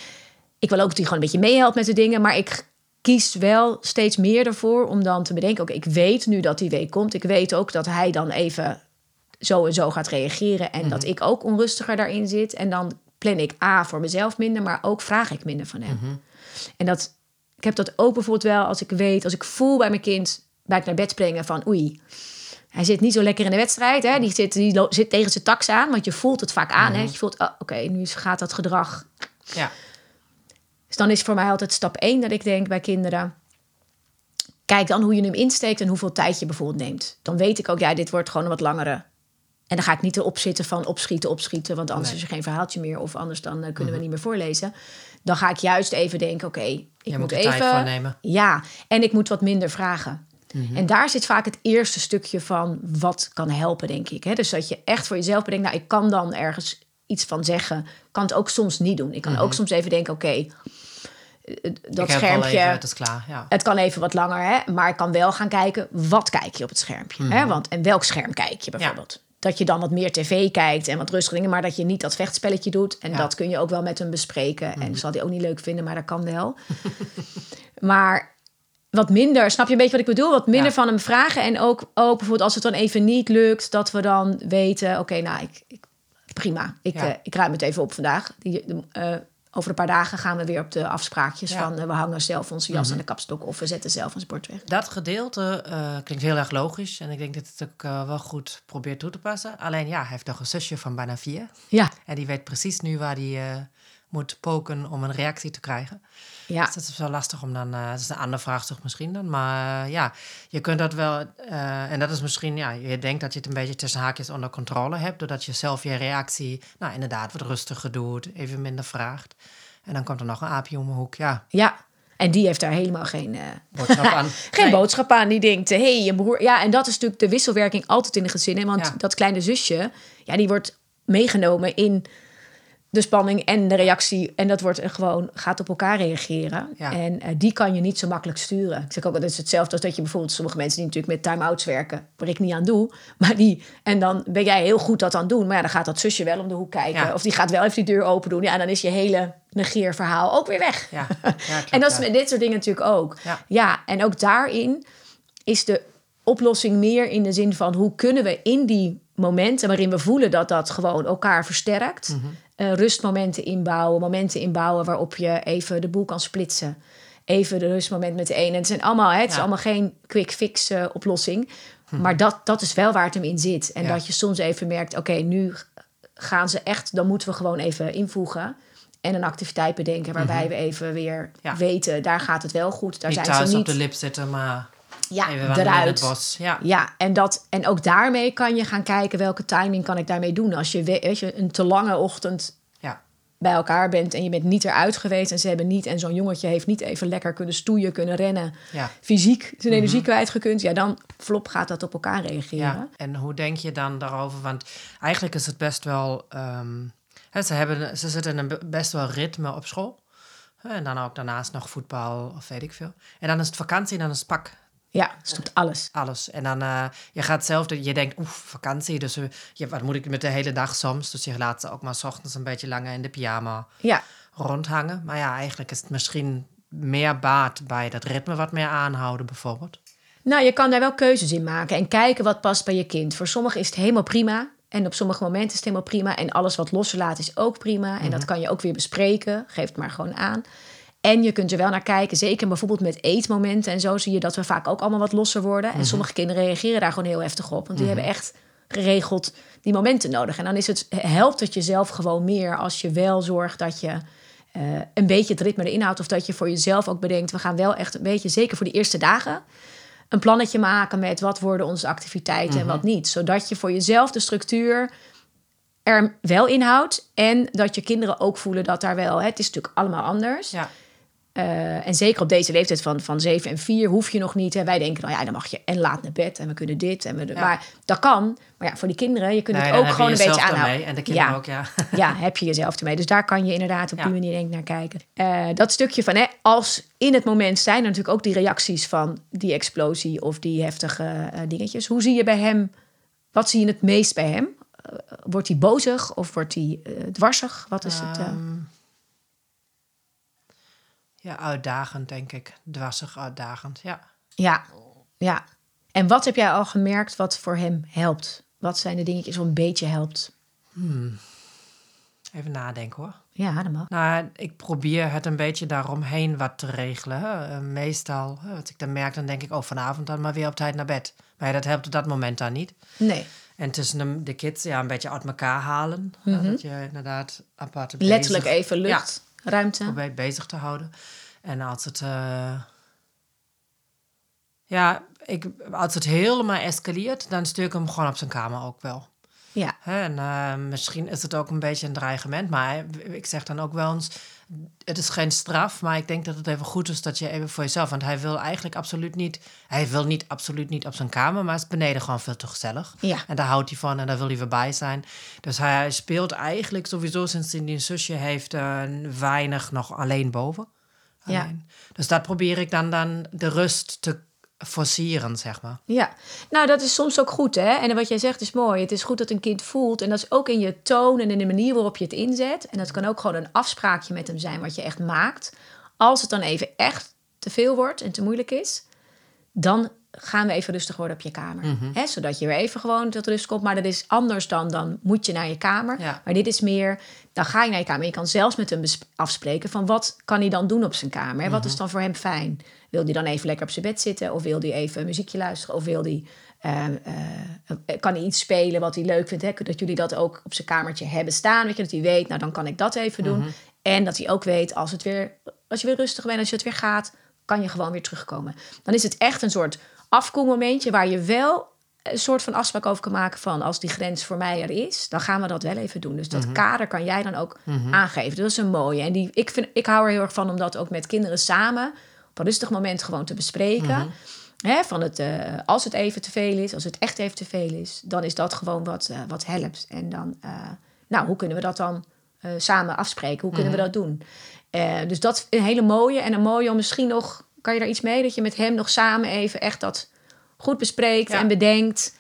Speaker 2: Ik wil ook dat hij gewoon een beetje meehelpt met de dingen. Maar ik kies wel steeds meer ervoor om dan te bedenken... oké, ik weet nu dat die week komt. Ik weet ook dat hij dan even zo en zo gaat reageren. En dat ik ook onrustiger daarin zit. En dan plan ik A voor mezelf minder, maar ook vraag ik minder van hem. En dat, ik heb dat ook bijvoorbeeld wel als ik weet, als ik voel bij mijn kind bij het naar bed brengen van oei. Hij zit niet zo lekker in de wedstrijd. Hè? Die, zit, die zit tegen zijn tax aan, want je voelt het vaak aan. Hè? Je voelt, oh, oké, nu gaat dat gedrag.
Speaker 1: Ja.
Speaker 2: Dus dan is voor mij altijd stap één dat ik denk bij kinderen. Kijk dan hoe je hem insteekt en hoeveel tijd je bijvoorbeeld neemt. Dan weet ik ook, ja, dit wordt gewoon een wat langere. En dan ga ik niet erop zitten van opschieten, opschieten. Want anders
Speaker 1: Nee.
Speaker 2: is er geen verhaaltje meer. Of anders dan eh, kunnen we niet meer voorlezen. Dan ga ik juist even denken, oké, ik
Speaker 1: Je
Speaker 2: moet
Speaker 1: moet
Speaker 2: even...
Speaker 1: tijd voor nemen.
Speaker 2: Ja, en ik moet wat minder vragen. En daar zit vaak het eerste stukje van wat kan helpen, denk ik. Hè? Dus dat je echt voor jezelf bedenkt, nou, ik kan dan ergens iets van zeggen. kan het ook soms niet doen. Ik kan ook soms even denken, oké, eh, dat
Speaker 1: heb wel
Speaker 2: schermpje...
Speaker 1: even, het is klaar. Ja.
Speaker 2: Het kan even wat langer, hè? maar ik kan wel gaan kijken, wat kijk je op het schermpje? Hè? Want, en welk scherm kijk je bijvoorbeeld? Dat je dan wat meer tv kijkt en wat rustige dingen... maar dat je niet dat vechtspelletje doet. En
Speaker 1: Ja.
Speaker 2: dat kun je ook wel met hem bespreken. En dat zal hij ook niet leuk vinden, maar dat kan wel. maar wat minder, snap je een beetje wat ik bedoel? Wat minder
Speaker 1: Ja.
Speaker 2: van hem vragen. En ook, ook bijvoorbeeld als het dan even niet lukt... dat we dan weten, oké, nou, ik, ik, prima. Ik,
Speaker 1: Ja.
Speaker 2: eh, ik ruim het even op vandaag. Die, eh, over een paar dagen gaan we weer op de afspraakjes
Speaker 1: Ja.
Speaker 2: Van... eh, we hangen zelf onze jas aan de kapstok... of we zetten zelf ons bord weg.
Speaker 1: Dat gedeelte eh, klinkt heel erg logisch. En ik denk dat het ook eh, wel goed probeert toe te passen. Alleen ja, hij heeft nog een zusje van bijna vier.
Speaker 2: Ja,
Speaker 1: En die weet precies nu waar hij moet poken om een reactie te krijgen.
Speaker 2: Ja.
Speaker 1: Dus dat is wel lastig om dan... eh dat is een andere vraagstuk misschien dan. Maar eh, ja, je kunt dat wel... eh, en dat is misschien... Ja, je denkt dat je het een beetje tussen haakjes onder controle hebt. Doordat je zelf je reactie... Nou, inderdaad, wat rustiger doet. Even minder vraagt. En dan komt er nog een aapje om de hoek. Ja,
Speaker 2: ja. En die heeft daar helemaal geen,
Speaker 1: boodschap aan.
Speaker 2: geen
Speaker 1: Nee.
Speaker 2: boodschap aan. Die denkt, hé, hey, je broer... Ja, en dat is natuurlijk de wisselwerking altijd in de gezinnen. Want
Speaker 1: Ja.
Speaker 2: dat kleine zusje, ja, die wordt meegenomen in de spanning en de reactie. En dat wordt gewoon, gaat op elkaar reageren.
Speaker 1: Ja.
Speaker 2: En eh, die kan je niet zo makkelijk sturen. Ik zeg ook, dat is hetzelfde als dat je bijvoorbeeld sommige mensen die natuurlijk met time-outs werken, waar ik niet aan doe. Maar die, en dan ben jij heel goed dat aan doen. Maar ja, dan gaat dat zusje wel om de hoek kijken.
Speaker 1: Ja.
Speaker 2: Of die gaat wel even die deur open doen. Ja, en dan is je hele negeerverhaal ook weer weg.
Speaker 1: Ja, klopt,
Speaker 2: En dat is met dit soort dingen natuurlijk ook.
Speaker 1: Ja,
Speaker 2: en ook daarin is de oplossing meer in de zin van hoe kunnen we in die momenten waarin we voelen dat dat gewoon elkaar versterkt,
Speaker 1: Mhm.
Speaker 2: eh, rustmomenten inbouwen, momenten inbouwen waarop je even de boel kan splitsen. Even de rustmoment met de ene. Het zijn allemaal, hè, het is
Speaker 1: Ja. Mhm.
Speaker 2: allemaal geen quick fix eh, oplossing. Maar dat, dat is wel waar het hem in zit. En
Speaker 1: Ja.
Speaker 2: dat je soms even merkt, oké, nu gaan ze echt, dan moeten we gewoon even invoegen. En een activiteit bedenken waarbij we even weer
Speaker 1: Mhm. Ja.
Speaker 2: weten, daar gaat het wel goed. Daar
Speaker 1: niet
Speaker 2: zijn
Speaker 1: thuis
Speaker 2: ze
Speaker 1: op
Speaker 2: niet.
Speaker 1: de lip zitten, maar
Speaker 2: ja, eruit.
Speaker 1: bos. Ja.
Speaker 2: Ja, en, dat, en ook daarmee kan je gaan kijken welke timing kan ik daarmee doen. Als je, we- weet je een te lange ochtend
Speaker 1: Ja.
Speaker 2: bij elkaar bent en je bent niet eruit geweest en ze hebben niet en zo'n jongetje heeft niet even lekker kunnen stoeien, kunnen rennen,
Speaker 1: Ja.
Speaker 2: fysiek zijn energie kwijtgekund, ja dan flop gaat dat op elkaar reageren.
Speaker 1: Ja, en hoe denk je dan daarover? Want eigenlijk is het best wel. ehm, ze, hebben, ze zitten in een be- best wel ritme op school. En dan ook daarnaast nog voetbal of weet ik veel. En dan is het vakantie en dan is het pak.
Speaker 2: Ja, stopt alles.
Speaker 1: Alles. En dan, eh, je gaat zelf, je denkt, oef, vakantie. Dus eh, je, wat moet ik met de hele dag soms? Dus je laat ze ook maar 's ochtends een beetje langer in de pyjama
Speaker 2: Ja,
Speaker 1: rondhangen. Maar ja, eigenlijk is het misschien meer baat bij dat ritme wat meer aanhouden, bijvoorbeeld.
Speaker 2: Nou, je kan daar wel keuzes in maken en kijken wat past bij je kind. Voor sommigen is het helemaal prima. En op sommige momenten is het helemaal prima. En alles wat loslaat is ook prima. En dat kan je ook weer bespreken. Geef het maar gewoon aan. En je kunt er wel naar kijken, zeker bijvoorbeeld met eetmomenten en zo zie je dat we vaak ook allemaal wat losser worden. En sommige kinderen reageren daar gewoon heel heftig op, want die hebben echt geregeld die momenten nodig. En dan is het, helpt het jezelf gewoon meer als je wel zorgt dat je eh, een beetje het ritme erin houdt. Of dat je voor jezelf ook bedenkt, we gaan wel echt een beetje, zeker voor die eerste dagen, een plannetje maken met wat worden onze activiteiten en wat niet. Zodat je voor jezelf de structuur er wel inhoudt. En dat je kinderen ook voelen dat daar wel, hè, het is natuurlijk allemaal anders.
Speaker 1: Ja.
Speaker 2: Uh, en zeker op deze leeftijd van, van 7 en 4 hoef je nog niet. Hè. Wij denken, nou ja, dan mag je en laat naar bed en we kunnen dit. En we,
Speaker 1: Ja.
Speaker 2: Maar dat kan. Maar ja, voor die kinderen, je kunt
Speaker 1: Nee,
Speaker 2: het
Speaker 1: dan
Speaker 2: ook gewoon een beetje
Speaker 1: jezelf
Speaker 2: aanhouden.
Speaker 1: ermee En de kinderen
Speaker 2: ja.
Speaker 1: ook, ja.
Speaker 2: Ja, heb je jezelf ermee. Dus daar kan je inderdaad op
Speaker 1: Ja.
Speaker 2: die manier denk ik naar kijken. Eh, dat stukje van, hè, als in het moment zijn er natuurlijk ook die reacties van die explosie of die heftige eh, dingetjes. Hoe zie je bij hem, wat zie je het meest bij hem? Eh, wordt hij bozig of wordt hij eh, dwarsig? Wat is het? Eh?
Speaker 1: Ja, uitdagend, denk ik. Dwarsig, uitdagend, ja.
Speaker 2: Ja, ja. En wat heb jij al gemerkt wat voor hem helpt? Wat zijn de dingetjes wat een beetje helpt?
Speaker 1: Even nadenken hoor.
Speaker 2: Ja, dat mag.
Speaker 1: Nou, ik probeer het een beetje daaromheen wat te regelen. Hè. Eh, meestal, hè, wat ik dan merk, dan denk ik, oh, vanavond dan maar weer op tijd naar bed. Maar ja, dat helpt op dat moment dan niet.
Speaker 2: Nee,
Speaker 1: En tussen de, de kids, ja, een beetje uit elkaar halen. hè, dat je inderdaad aparte
Speaker 2: Mhm. letterlijk
Speaker 1: bezig,
Speaker 2: even lucht, ruimte.
Speaker 1: probeert bezig te houden. En als het... eh, ja, ik, als het helemaal escaleert, dan stuur ik hem gewoon op zijn kamer ook wel.
Speaker 2: Ja,
Speaker 1: en eh, misschien is het ook een beetje een dreigement, maar ik zeg dan ook wel eens: het is geen straf, maar ik denk dat het even goed is dat je even voor jezelf, want hij wil eigenlijk absoluut niet, hij wil niet absoluut niet op zijn kamer, maar is beneden gewoon veel te gezellig.
Speaker 2: Ja.
Speaker 1: En daar houdt hij van en daar wil hij weer bij zijn. Dus hij speelt eigenlijk sowieso sinds hij een zusje heeft eh, weinig nog alleen boven.
Speaker 2: Ja.
Speaker 1: Dus dat probeer ik dan, dan de rust te forceren, zeg maar.
Speaker 2: ja. Nou, dat is soms ook goed, hè? En wat jij zegt is mooi. Het is goed dat een kind voelt. En dat is ook in je toon en in de manier waarop je het inzet. En dat kan ook gewoon een afspraakje met hem zijn wat je echt maakt. Als het dan even echt te veel wordt en te moeilijk is, dan gaan we even rustig worden op je kamer.
Speaker 1: Mhm.
Speaker 2: hè? Zodat je weer even gewoon tot rust komt. Maar dat is anders dan, dan moet je naar je kamer.
Speaker 1: Ja.
Speaker 2: Maar dit is meer, dan ga je naar je kamer. Je kan zelfs met hem afspreken van wat kan hij dan doen op zijn kamer. Wat
Speaker 1: Mhm.
Speaker 2: is dan voor hem fijn? Wil hij dan even lekker op zijn bed zitten? Of wil hij even een muziekje luisteren? Of wil hij, eh, eh, kan hij iets spelen wat hij leuk vindt? Dat jullie dat ook op zijn kamertje hebben staan. Weet je, dat hij weet, nou dan kan ik dat even doen. En dat hij ook weet, als, het weer, als je weer rustig bent, als je het weer gaat, kan je gewoon weer terugkomen. Dan is het echt een soort afkoelmomentje waar je wel een soort van afspraak over kan maken van als die grens voor mij er is, dan gaan we dat wel even doen. Dus dat kader kan jij dan ook aangeven. Dat is een mooie. En die, ik, vind, ik hou er heel erg van om dat ook met kinderen samen op een rustig moment gewoon te bespreken. Hè, van het, eh, als het even te veel is, als het echt even te veel is, dan is dat gewoon wat, eh, wat helpt. En dan, eh, nou, hoe kunnen we dat dan samen afspreken? Hoe kunnen we dat doen? Dus dat is een hele mooie. En een mooie om misschien nog, kan je daar iets mee, dat je met hem nog samen even echt dat goed bespreekt
Speaker 1: Ja.
Speaker 2: en bedenkt.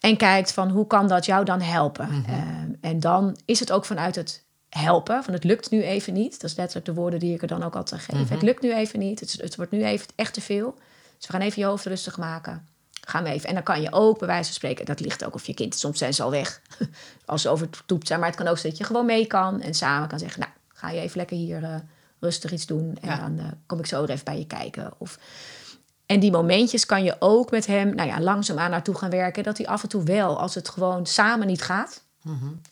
Speaker 2: En kijkt van hoe kan dat jou dan helpen? Eh, en dan is het ook vanuit het helpen. Van het lukt nu even niet. Dat is letterlijk de woorden die ik er dan ook altijd geef. Het lukt nu even niet. Het, het wordt nu even echt te veel. Dus we gaan even je hoofd rustig maken. Gaan we even. En dan kan je ook bij wijze van spreken. Dat ligt ook of je kind. Soms zijn ze al weg. Als ze overtoept zijn. Maar het kan ook zijn dat je gewoon mee kan. En samen kan zeggen. Nou, ga je even lekker hier eh, rustig iets doen. En
Speaker 1: Ja.
Speaker 2: dan eh, kom ik zo weer even bij je kijken. Of en die momentjes kan je ook met hem nou ja, langzaamaan naartoe gaan werken. Dat hij af en toe wel, als het gewoon samen niet gaat,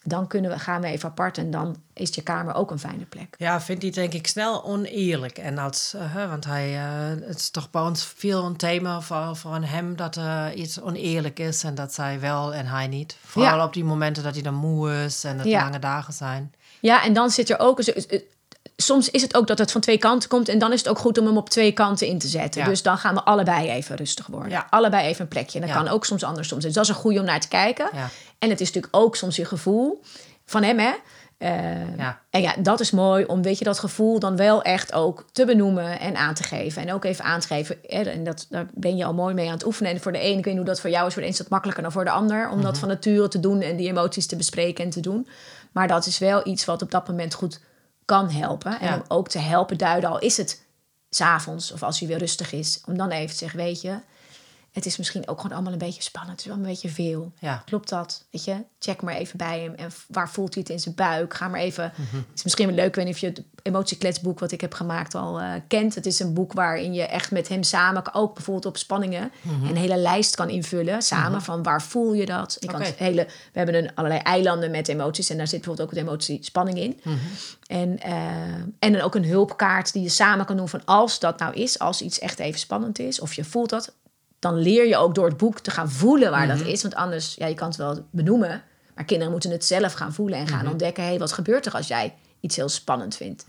Speaker 2: dan kunnen we, gaan we even apart en dan is je kamer ook een fijne plek.
Speaker 1: Ja, vindt hij denk ik snel oneerlijk. En als, eh, want hij, eh, het is toch bij ons veel een thema voor, voor hem dat er iets oneerlijk is en dat zij wel en hij niet. Vooral
Speaker 2: Ja.
Speaker 1: op die momenten dat hij dan moe is en
Speaker 2: Ja.
Speaker 1: lange dagen zijn.
Speaker 2: Ja, en dan zit er ook. Soms is het ook dat het van twee kanten komt. En dan is het ook goed om hem op twee kanten in te zetten.
Speaker 1: Ja.
Speaker 2: Dus dan gaan we allebei even rustig worden.
Speaker 1: Ja.
Speaker 2: Allebei even een plekje. En dat
Speaker 1: Ja.
Speaker 2: kan ook soms andersom zijn. Dus dat is een goede om naar te kijken. En het is natuurlijk ook soms je gevoel van hem, hè? Eh,
Speaker 1: Ja.
Speaker 2: En ja, dat is mooi om, weet je, dat gevoel dan wel echt ook te benoemen en aan te geven. En ook even aan te geven. hè, En dat, daar ben je al mooi mee aan het oefenen. En voor de een, ik weet niet hoe dat voor jou is, voor de een is dat makkelijker dan voor de ander. Om dat van nature te doen en die emoties te bespreken en te doen. Maar dat is wel iets wat op dat moment goed kan helpen. En
Speaker 1: Ja.
Speaker 2: om ook te helpen duiden, al is het s'avonds of als hij weer rustig is. Om dan even te zeggen, weet je, het is misschien ook gewoon allemaal een beetje spannend. Het is wel een beetje veel.
Speaker 1: Ja.
Speaker 2: Klopt dat? Weet je, check maar even bij hem. En waar voelt hij het in zijn buik? Ga maar even. Het is misschien wel leuk, ik weet niet of je het emotiekletsboek wat ik heb gemaakt al eh, kent. Het is een boek waarin je echt met hem samen, ook bijvoorbeeld op spanningen, een hele lijst kan invullen. Samen van waar voel je dat? Je kan hele, we hebben een, allerlei eilanden met emoties en daar zit bijvoorbeeld ook de emotie spanning in. En, eh, en dan ook een hulpkaart die je samen kan doen van als dat nou is, als iets echt even spannend is, of je voelt dat, dan leer je ook door het boek te gaan voelen waar dat is. Want anders, ja, je kan het wel benoemen, maar kinderen moeten het zelf gaan voelen en gaan ontdekken, hé, hey, wat gebeurt er als jij iets heel spannend vindt?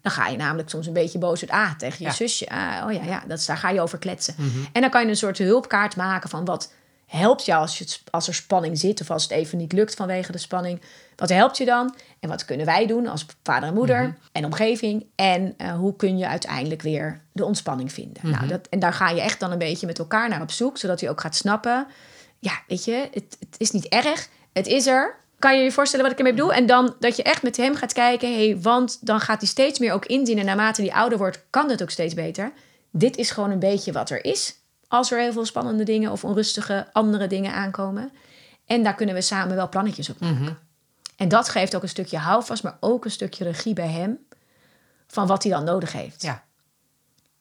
Speaker 2: Dan ga je namelijk soms een beetje boos uit ah, tegen je
Speaker 1: Ja.
Speaker 2: zusje. Ah, oh ja, ja, dat daar ga je over kletsen. En dan kan je een soort hulpkaart maken van wat helpt jou als, je als er spanning zit of als het even niet lukt vanwege de spanning. Wat helpt je dan? En wat kunnen wij doen als vader en moeder en omgeving? En eh, hoe kun je uiteindelijk weer de ontspanning vinden? nou, dat, en daar ga je echt dan een beetje met elkaar naar op zoek, zodat hij ook gaat snappen. Ja, weet je, het, het is niet erg. Het is er. Kan je je voorstellen wat ik ermee bedoel? En dan dat je echt met hem gaat kijken. Hey, want dan gaat hij steeds meer ook inzien. En naarmate hij ouder wordt, kan het ook steeds beter. Dit is gewoon een beetje wat er is. Als er heel veel spannende dingen of onrustige andere dingen aankomen. En daar kunnen we samen wel plannetjes op maken. En dat geeft ook een stukje houvast, maar ook een stukje regie bij hem. Van wat hij dan nodig heeft.
Speaker 1: Ja.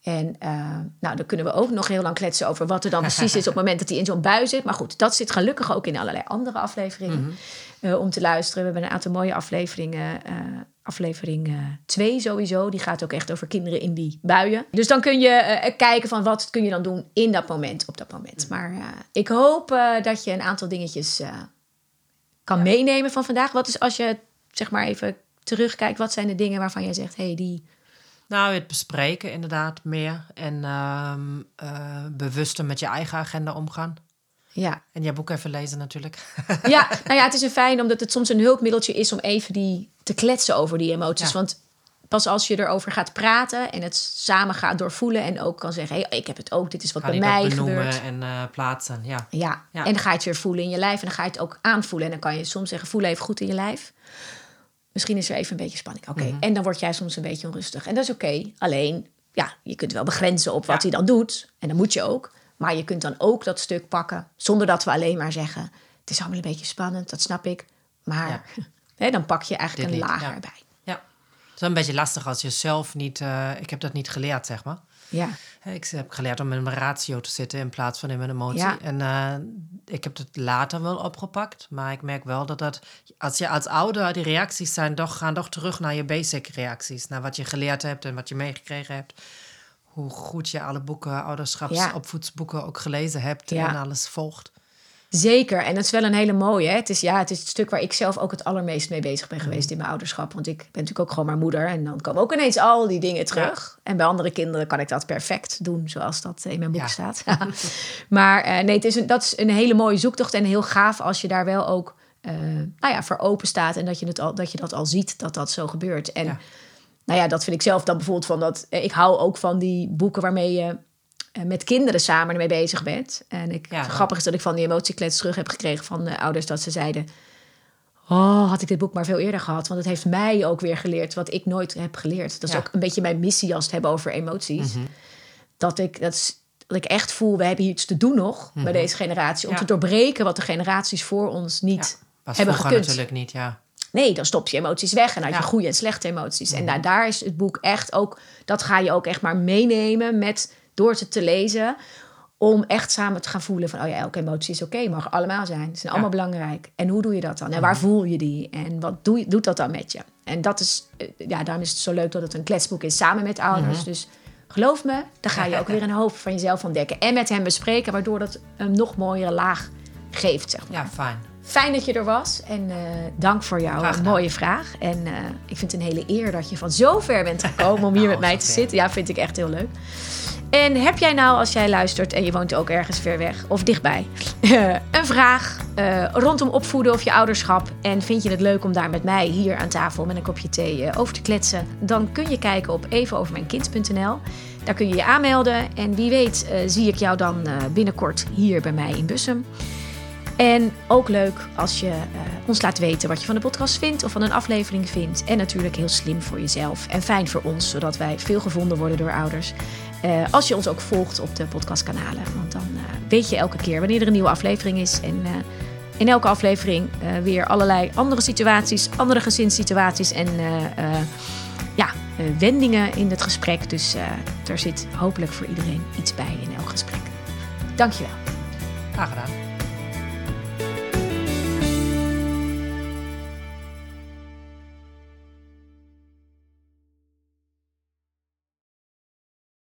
Speaker 2: En eh, nou, dan kunnen we ook nog heel lang kletsen over wat er dan precies is op het moment dat hij in zo'n bui zit. Maar goed, dat zit gelukkig ook in allerlei andere afleveringen eh, om te luisteren. We hebben een aantal mooie afleveringen. eh, aflevering 2 sowieso, die gaat ook echt over kinderen in die buien. Dus dan kun je eh, kijken van wat kun je dan doen in dat moment, op dat moment. Maar eh, ik hoop eh, dat je een aantal dingetjes eh, kan meenemen van vandaag. Wat is als je zeg maar even terugkijkt, wat zijn de dingen waarvan jij zegt, hé, hey, die...
Speaker 1: Nou, het bespreken inderdaad meer. En ehm, eh, bewuster met je eigen agenda omgaan.
Speaker 2: Ja,
Speaker 1: En je boek even lezen natuurlijk.
Speaker 2: Ja, nou ja, het is een fijn omdat het soms een hulpmiddeltje is om even die te kletsen over die emoties.
Speaker 1: Ja.
Speaker 2: Want pas als je erover gaat praten en het samen gaat doorvoelen en ook kan zeggen: hé, hey, ik heb het ook, dit is wat
Speaker 1: Ga
Speaker 2: bij mij gebeurt.
Speaker 1: en eh, plaatsen. Ja.
Speaker 2: Ja.
Speaker 1: Ja.
Speaker 2: en dan ga je het weer voelen in je lijf en dan ga je het ook aanvoelen. En dan kan je soms zeggen: voel even goed in je lijf. Misschien is er even een beetje spanning. Oké,
Speaker 1: Mhm.
Speaker 2: en dan word jij soms een beetje onrustig. En dat is oké. Alleen, ja, je kunt wel begrenzen op wat
Speaker 1: Ja.
Speaker 2: hij dan doet. En dat moet je ook. Maar je kunt dan ook dat stuk pakken zonder dat we alleen maar zeggen: het is allemaal een beetje spannend, dat snap ik. Maar
Speaker 1: Ja.
Speaker 2: hè, dan pak je eigenlijk
Speaker 1: Dit
Speaker 2: een lager
Speaker 1: ja.
Speaker 2: bij.
Speaker 1: ja. Het is wel een beetje lastig als je zelf niet... eh, ik heb dat niet geleerd, zeg maar.
Speaker 2: Ja,
Speaker 1: Ik heb geleerd om in mijn ratio te zitten in plaats van in mijn emotie.
Speaker 2: Ja.
Speaker 1: En eh, ik heb het later wel opgepakt. Maar ik merk wel dat dat... Als je als ouder... Die reacties zijn toch, gaan toch terug naar je basic reacties. Naar wat je geleerd hebt en wat je meegekregen hebt. Hoe goed je alle boeken, ouderschaps,
Speaker 2: Ja.
Speaker 1: opvoedsboeken ook gelezen hebt. En alles volgt.
Speaker 2: zeker. En dat is wel een hele mooie. Hè? Het, is, ja, het is het stuk waar ik zelf ook het allermeest mee bezig ben geweest in mijn ouderschap. Want ik ben natuurlijk ook gewoon maar moeder. En dan komen ook ineens al die dingen terug. En bij andere kinderen kan ik dat perfect doen, zoals dat in mijn boek
Speaker 1: Ja.
Speaker 2: staat. maar eh, nee, het is een, dat is een hele mooie zoektocht. En heel gaaf als je daar wel ook eh, nou ja, voor open staat. En dat je, het al, dat je dat al ziet, dat dat zo gebeurt. En
Speaker 1: Ja.
Speaker 2: Nou ja, dat vind ik zelf dan bijvoorbeeld van dat. eh, Ik hou ook van die boeken waarmee je eh, met kinderen samen ermee bezig bent. En ik,
Speaker 1: Ja.
Speaker 2: grappig is dat ik van die emotieklets terug heb gekregen van de ouders dat ze zeiden. Oh, had ik dit boek maar veel eerder gehad. Want het heeft mij ook weer geleerd wat ik nooit heb geleerd. Dat is
Speaker 1: Ja.
Speaker 2: ook een beetje mijn missie als het hebben over emoties. Dat, ik, dat, is, dat ik echt voel, we hebben hier iets te doen nog bij deze generatie. Om
Speaker 1: Ja.
Speaker 2: te doorbreken wat de generaties voor ons niet
Speaker 1: Was
Speaker 2: hebben gekund.
Speaker 1: natuurlijk niet, ja.
Speaker 2: Nee, dan stop je emoties weg en
Speaker 1: Ja.
Speaker 2: je goede en slechte emoties. En daar, daar is het boek echt ook, dat ga je ook echt maar meenemen met, door het te lezen. Om echt samen te gaan voelen van, oh ja, elke emotie is oké, mag allemaal zijn. Ze zijn allemaal belangrijk. En hoe doe je dat dan? En waar voel je die? En wat doe je, doet dat dan met je? En dat is, eh, ja, daarom is het zo leuk dat het een kletsboek is samen met ouders. Dus geloof me, dan ga je ook weer een hoofd van jezelf ontdekken. En met hem bespreken, waardoor dat een nog mooiere laag geeft, zeg maar.
Speaker 1: Ja, fijn.
Speaker 2: Fijn dat je er was en eh, dank voor jouw mooie vraag. En eh, ik vind het een hele eer dat je van zo ver bent gekomen om hier met mij te
Speaker 1: ver.
Speaker 2: zitten. Ja, vind ik echt heel leuk. En heb jij nou, als jij luistert en je woont ook ergens ver weg of dichtbij, een vraag eh, rondom opvoeden of je ouderschap en vind je het leuk om daar met mij hier aan tafel met een kopje thee over te kletsen, dan kun je kijken op evenovermijnkind.nl. Daar kun je je aanmelden en wie weet zie ik jou dan binnenkort hier bij mij in Bussum. En ook leuk als je eh, ons laat weten wat je van de podcast vindt of van een aflevering vindt. En natuurlijk heel slim voor jezelf en fijn voor ons, zodat wij veel gevonden worden door ouders. Eh, als je ons ook volgt op de podcastkanalen, want dan eh, weet je elke keer wanneer er een nieuwe aflevering is. En in elke aflevering weer allerlei andere situaties, andere gezinssituaties en ja, wendingen in het gesprek. Dus er zit hopelijk voor iedereen iets bij in elk gesprek. Dankjewel.
Speaker 1: Graag gedaan.